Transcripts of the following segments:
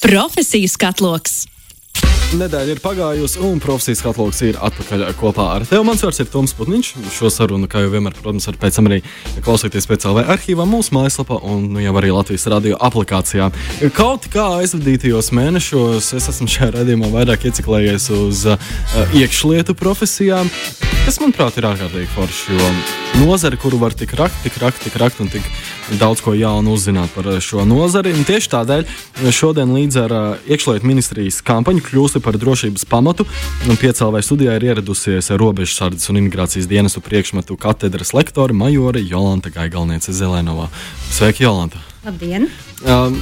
Profesiju skatloks! Nedēļa ir pagājusi, un profesijas katloks ir atpakaļ kopā ar tevi. Mans vārds ir Toms Putniņš. Šo sarunu, kā jau vienmēr, protams, var pēc tam arī klausīties pēc LV arhīvā, mūsu mājaslapā un nu, jau arī Latvijas radio aplikācijā. Kaut kā aizvadītajos mēnešos es esmu šajā radījumā vairāk ieciklējies uz uh, iekšlietu profesijām, kas, manuprāt, ir ārkārtīgi forši. Jo nozare, kuru var tik rakt, tik rakt, tik rakt un tik daudz ko jaunu uzzināt par šo nozari. Un tieši tādēļ šodien līdz ar uh, iekšlietu ministrijas kampaņu kļūst par drošības pamatu. Piecēlvai studijā ir ieradusies robežsardzes un imigrācijas dienestu priekšmetu katedras lektore Majore Jolanta Gaigalniece Zelēnovā. Sveiki, Jolanta! Labdien! Um,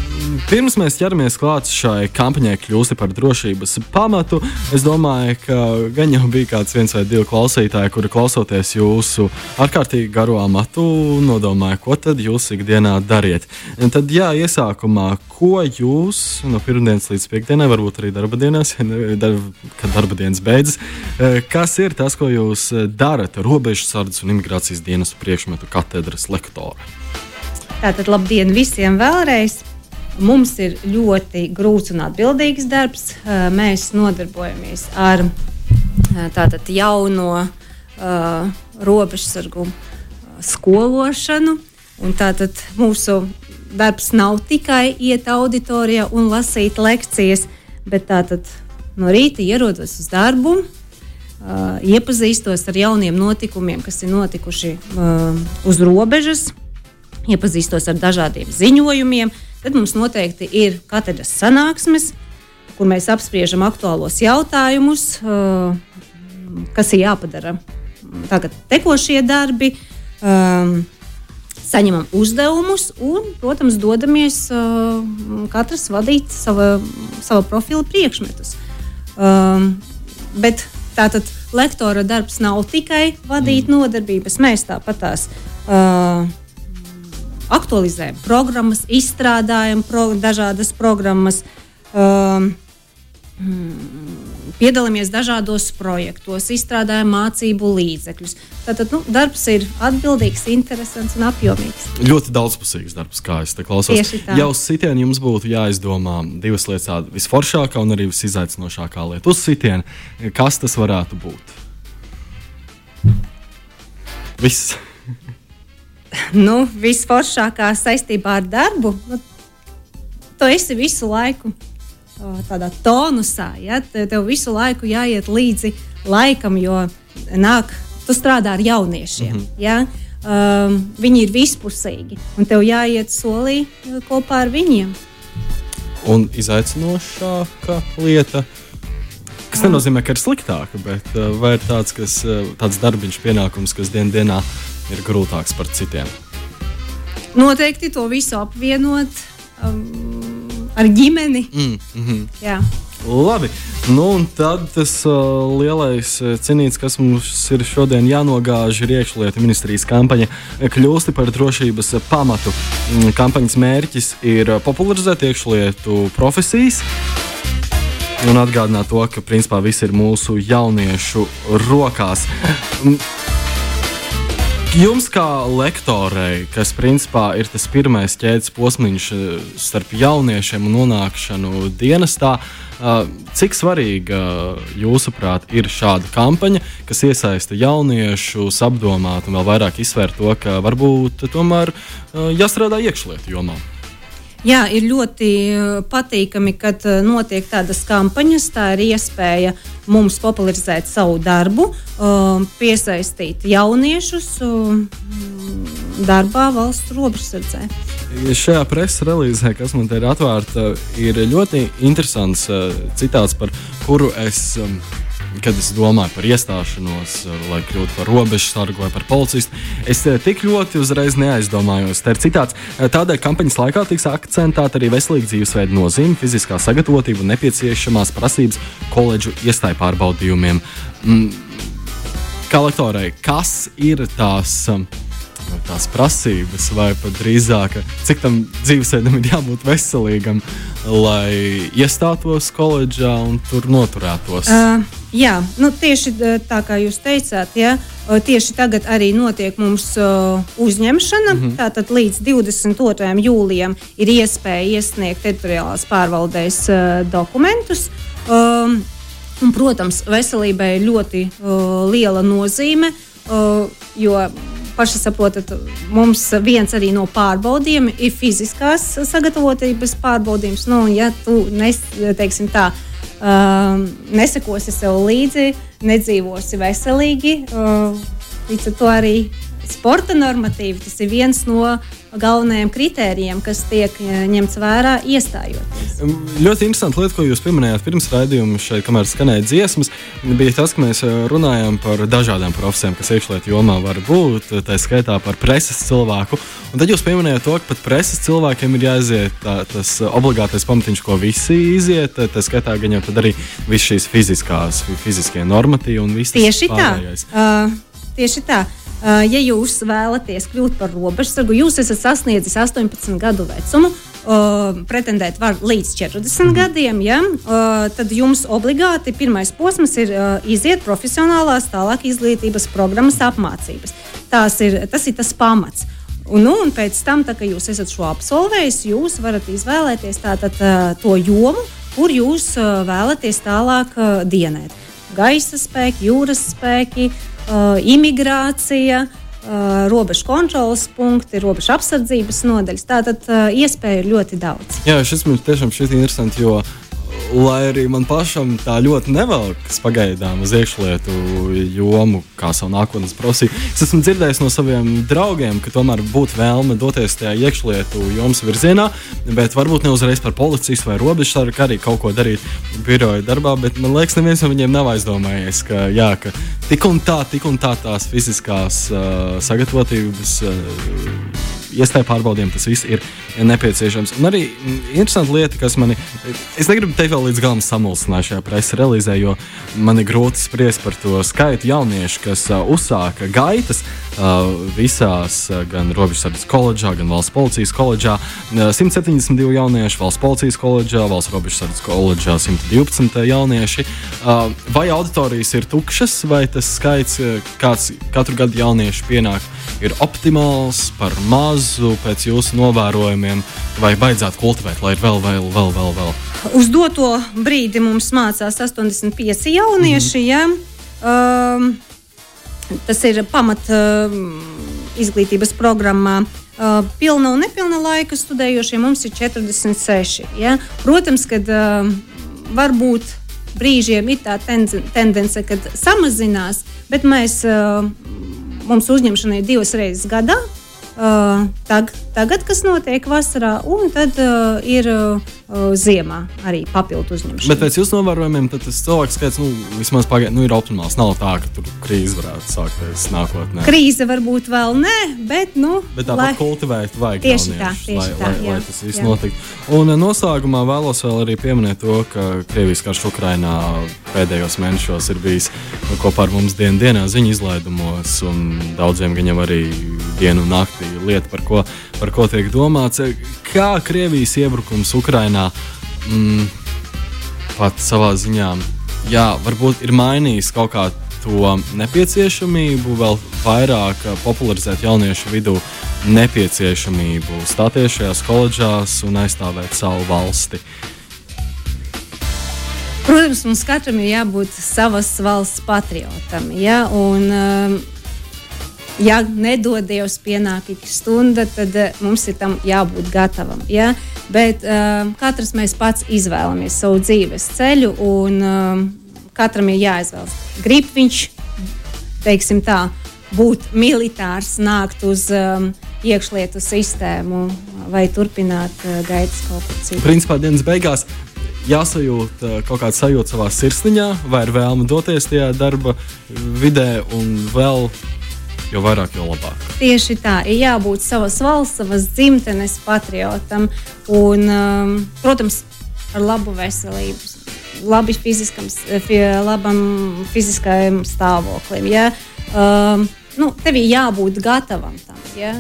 pirms mēs ķeramies klāt šai kampaņai, kļūsti par drošības pamatu, es domāju, ka gan jau bija kāds viens vai divi klausītāji, kuri klausoties jūsu ārkārtīgi garo amatu, nodomāja, ko tad jūs ikdienā dariet. Un tad, jā, iesākumā, ko jūs no pirmdienas līdz piekdienai, varbūt arī darba dienās, kad darba dienas beidzas, eh, kas ir tas, ko jūs darat robežsardzes un imigrācijas dienestu priekšmetu katedras lektora? Tātad labdien visiem vēlreiz! Mums ir ļoti grūts un atbildīgs darbs. Mēs nodarbojamies ar tātad jauno uh, robežsargu skološanu. Tātad mūsu darbs nav tikai iet auditorijā un lasīt lekcijas, bet tātad no rīta ierodos uz darbu, uh, iepazīstos ar jauniem notikumiem, kas ir notikuši uh, uz robežas iepazīstos ar dažādiem ziņojumiem. Tad mums noteikti ir katedras sanāksmes, kur mēs apspriežam aktuālos jautājumus, kas ir jāpadara tagad tekošie darbi. Saņemam uzdevumus un, protams, dodamies uh, katrs vadīt sava, sava profila priekšmetus. Um, bet tātad lektora darbs nav tikai vadīt mm. nodarbības. Mēs tāpat tās uh, aktualizējam programmas, izstrādājam pro, dažādas programmas. Um, Piedalāmies dažādos projektos, izstrādājam mācību līdzekļus. Tātad nu, darbs ir atbildīgs, interesants un apjomīgs. Ļoti daudzpusīgs darbs, kā es te klausos. Jau uz sitienu jums būtu jāizdomā divas lietas, tāda visforšākā un arī visizaicinošākā lieta. Uz sitienu, kas tas varētu būt? Viss nu, visforšākā saistībā ar darbu, nu, tu esi visu laiku tādā tonusā. Ja? Tev visu laiku jāiet līdzi laikam, jo nāk, tu strādā ar jauniešiem. Mm -hmm. ja? um, viņi ir vispusīgi, un tev jāiet solī kopā ar viņiem. Un izaicinošākā lieta, kas nenozīmē, ka ir sliktāka, bet uh, vai ir tāds, kas, uh, tāds darbiņš, pienākums, kas dien dienā ir grūtāks par citiem? Noteikti to visu apvienot um, ar ģimeni. Mm, mm -hmm. Jā. Labi, nu un tad tas uh, lielais uh, cinīts, kas mums ir šodien jānogāž, ir iekšlietu ministrijas kampaņa Kļūsti par drošības pamatu. Mm, kampaņas mērķis ir popularizēt iekšlietu profesijas. Un atgādināt to, ka principā viss ir mūsu jauniešu rokās. Jums, kā lektorei, kas principā ir tas pirmais ķēdes posms eh, starp jauniešiem un nonākšanu dienestā, eh, cik svarīga jūsuprāt ir šāda kampaņa, kas iesaista jauniešus, apdomāt un vēl vairāk izsvērt to, ka varbūt tomēr eh, jāstrādā iekšlietu jomā? Jā, ir ļoti uh, patīkami, kad uh, notiek tādas kampaņas. Tā ir iespēja mums popularizēt savu darbu, uh, piesaistīt jauniešus darbā valsts robežsardzē. Šajā preses relīzē, kas man te ir atvērta, ir ļoti interesants citāts, par kuru es kad es domāju par iestāšanos, lai kļūtu par robežu sargu vai par policistu, es eh, tik ļoti uzreiz neaizdomājos. Tā ir citāts. Eh, tādēļ kampaņas laikā tiks akcentēta arī veselīga dzīvesveida nozīme, fiziskā sagatavotība un nepieciešamās prasības koledžu iestāju pārbaudījumiem. Mm, kā lektorai, kas ir tās? tās prasības, vai pat drīzāk, cik tam dzīvesveidam ir jābūt veselīgam, lai iestātos koledžā un tur noturētos? Uh, jā, nu, tieši tā kā jūs teicāt, ja, Tieši tagad arī notiek mums uzņemšana. Mm -hmm. Tātad līdz 22. jūlijam ir iespēja iesniegt teritoriālās pārvaldēs dokumentus. Um, un, protams, veselībai ir ļoti uh, liela nozīme, uh, jo paši saprotat, mums viens arī no pārbaudījumiem ir fiziskās sagatavotības pārbaudījums. Nu, ja tu nes, teiksim, tā, uh, nesakosi sev līdzi, nedzīvosi veselīgi. Uh, līdz ar to arī sporta normatīvi tas ir viens no galvenajiem kritērijiem, kas tiek eh, ņemts vērā iestājoties. Ļoti interesanti lieta, ko jūs pieminējāt pirms raidījuma, šeit, kamēr skanēja dziesmas, bija tas, ka mēs eh, runājām par dažādām profesijām, kas iekšlietu jomā var būt, tā skaitā par preses cilvēku. Un tad jūs pieminējāt to, ka pat preses cilvēkiem ir jāiziet tā, tas obligātais pamatiņš, ko visi iziet. Tā skaitā gan jau arī visas šīs fiziskās, fiziskie normatīvi un viss tas pārējais. Uh, Tieši tā. Uh, ja jūs vēlaties kļūt par robežsargu, jūs esat sasniedzis 18 gadu vecumu, uh, pretendēt var līdz 40 mm. gadiem, ja, uh, tad jums obligāti pirmais posms ir iziet profesionālās tālāk izglītības programmas apmācības. Tās ir, tas ir tas pamats. Un, nu, un pēc tam, tā, kad jūs esat šo absolvējis, jūs varat izvēlēties tātad, to jomu, kur jūs vēlaties tālāk dienēt. Gaisa spēki, jūras spēki, uh, uh, imigrācija, uh, robežu kontrolas punkti, robežu apsardzības nodaļas. Tātad uh, iespēju ir ļoti daudz. Jā, šis man tiešām šķiet interesanti, jo lai arī man pašam tā ļoti nevelkas pagaidām uz iekšlietu jomu, kā savu nākotnes profesiju. Es esmu dzirdējis no saviem draugiem, ka tomēr būtu vēlme doties tajā iekšlietu jomas virzienā, bet varbūt ne uzreiz par policistu vai robežsargu, arī kaut ko darīt biroja darbā. Bet man liekas, neviens no viņiem nav aizdomājies, ka, jā, ka tik un tā, tik un tā tās fiziskās uh, sagatavotības. Uh, iestāju pārbaudījumiem tas viss ir nepieciešams. Un arī interesanta lieta, kas man, es negribu teikt vēl līdz galam samulsināt šajā preses relīzē, jo man ir grūti spriest par to skaitu jauniešu, kas uh, uzsāka gaitas visās, uh, gan Robežsardas koledžā, gan Valsts policijas koledžā. Uh, 172 jaunieši Valsts policijas koledžā, Valsts Robežsardas koledžā 112 jaunieši. Uh, vai auditorijas ir tukšas, vai tas skaits, uh, kāds katru gadu jauniešu pienāk, ir optimāls, par mazu pēc jūsu novērojumiem, vai baidzētu kultivēt, lai ir vēl, vēl, vēl, vēl, vēl? Uz doto brīdi mums mācās 85 jaunieši. Mm -hmm. ja? um, tas ir pamat uh, izglītības programmā. Uh, pilna un nepilna laika studējošie mums ir 46. Ja? Protams, ka uh, varbūt brīžiem ir tā tendence, kad samazinās, bet mēs mums uzņemšana ir divas reizes gadā. Tag, tagad, kas notiek vasarā, un tad uh, ir uh, ziemā arī papildu uzņemšana. Bet pēc jūsu novērojumiem, tas cilvēks skaits nu, vismaz pagaid, nu, ir optimāls. Nav tā, ka tur krīze varētu sākties nākotnē. Krīze varbūt vēl nē, bet, nu, bet tāpat lai... kultivēt vajag tieši tā, tieši lai, tā, lai, jā, lai tas viss notiktu. Un noslēgumā vēlos vēl arī pieminēt to, ka Krievijas karš Ukrainā pēdējos mēnešos ir bijis kopā ar mums dienu dienā ziņu izlaidumos, un daudziem viņam arī dienu un naktī lieta, par ko, par ko tiek domāts. Kā Krievijas iebrukums Ukrajinā mm, pat savā ziņā, jā, varbūt ir mainījis kaut kā to nepieciešamību, vēl vairāk popularizēt jauniešu vidū nepieciešamību stāties šajās koledžās un aizstāvēt savu valsti. Protams, mums katram ir jābūt savas valsts patriotam. Ja? Un, um, ja nedodies pienāk ik stunda, tad uh, mums ir tam jābūt gatavam. Ja? Bet uh, katrs mēs pats izvēlamies savu dzīves ceļu, un uh, katram ir jāizvēlas. Grib viņš, teiksim tā, būt militārs, nākt uz um, iekšlietu sistēmu vai turpināt uh, gaitas kaut ko citu. Principā dienas beigās jāsajūt kaut kāda sajūta savā sirsniņā, vai ir vēlme doties tajā darba vidē un vēl jo vairāk, jo labāk. Tieši tā, ir jābūt savas valsts, savas dzimtenes patriotam un, um, protams, ar labu veselību. Labi fiziskam, labam fiziskajam stāvoklim. Ja? Um, nu, tev ir jābūt gatavam tam. Ja,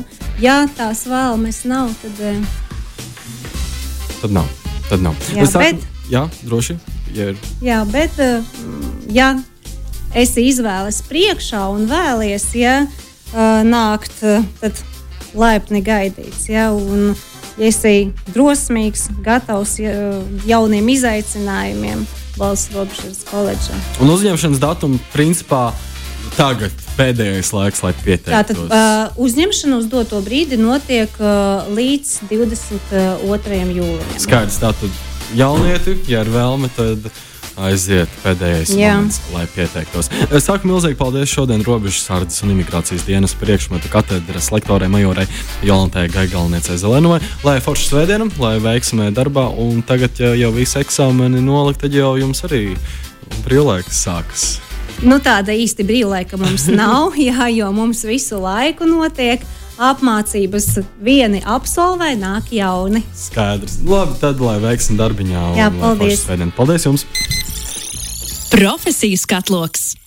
ja tās vēlmes nav, tad. Uh, tad nav. Tad nav. Jā, sāku, bet, jā droši. Ja ir. Jā, bet uh, ja esi izvēles priekšā un vēlies ja, nākt, tad laipni gaidīts. Ja, un, ja esi drosmīgs, gatavs ja, jauniem izaicinājumiem valsts robežas koledžā. Un uzņemšanas datuma principā tagad pēdējais laiks, lai pieteiktos. Tātad uh, uzņemšana uz doto brīdi notiek uh, līdz 22. jūlijam. Skaidrs, tātad jaunieti, ja ir vēlme, tad aiziet pēdējais Jā. moments, lai pieteiktos. Es saku milzīgi paldies šodien Robežu sardzes un imigrācijas dienas priekšmetu katedras lektorai Majorai Jolantai Gaigalniecei Zelenovai. Lai forši svētdienam, lai veiksmē darbā, un tagad, ja jau visi eksāmeni nolikt, tad jau jums arī brīvlaiks sākas. Nu, tāda īsti brīvlaika mums nav, jā, jo mums visu laiku notiek apmācības vieni absolvē, nāk jauni. Skaidrs. Labi, tad lai veiksim darbiņā. Jā, paldies. Paldies jums! Profesijas katloks!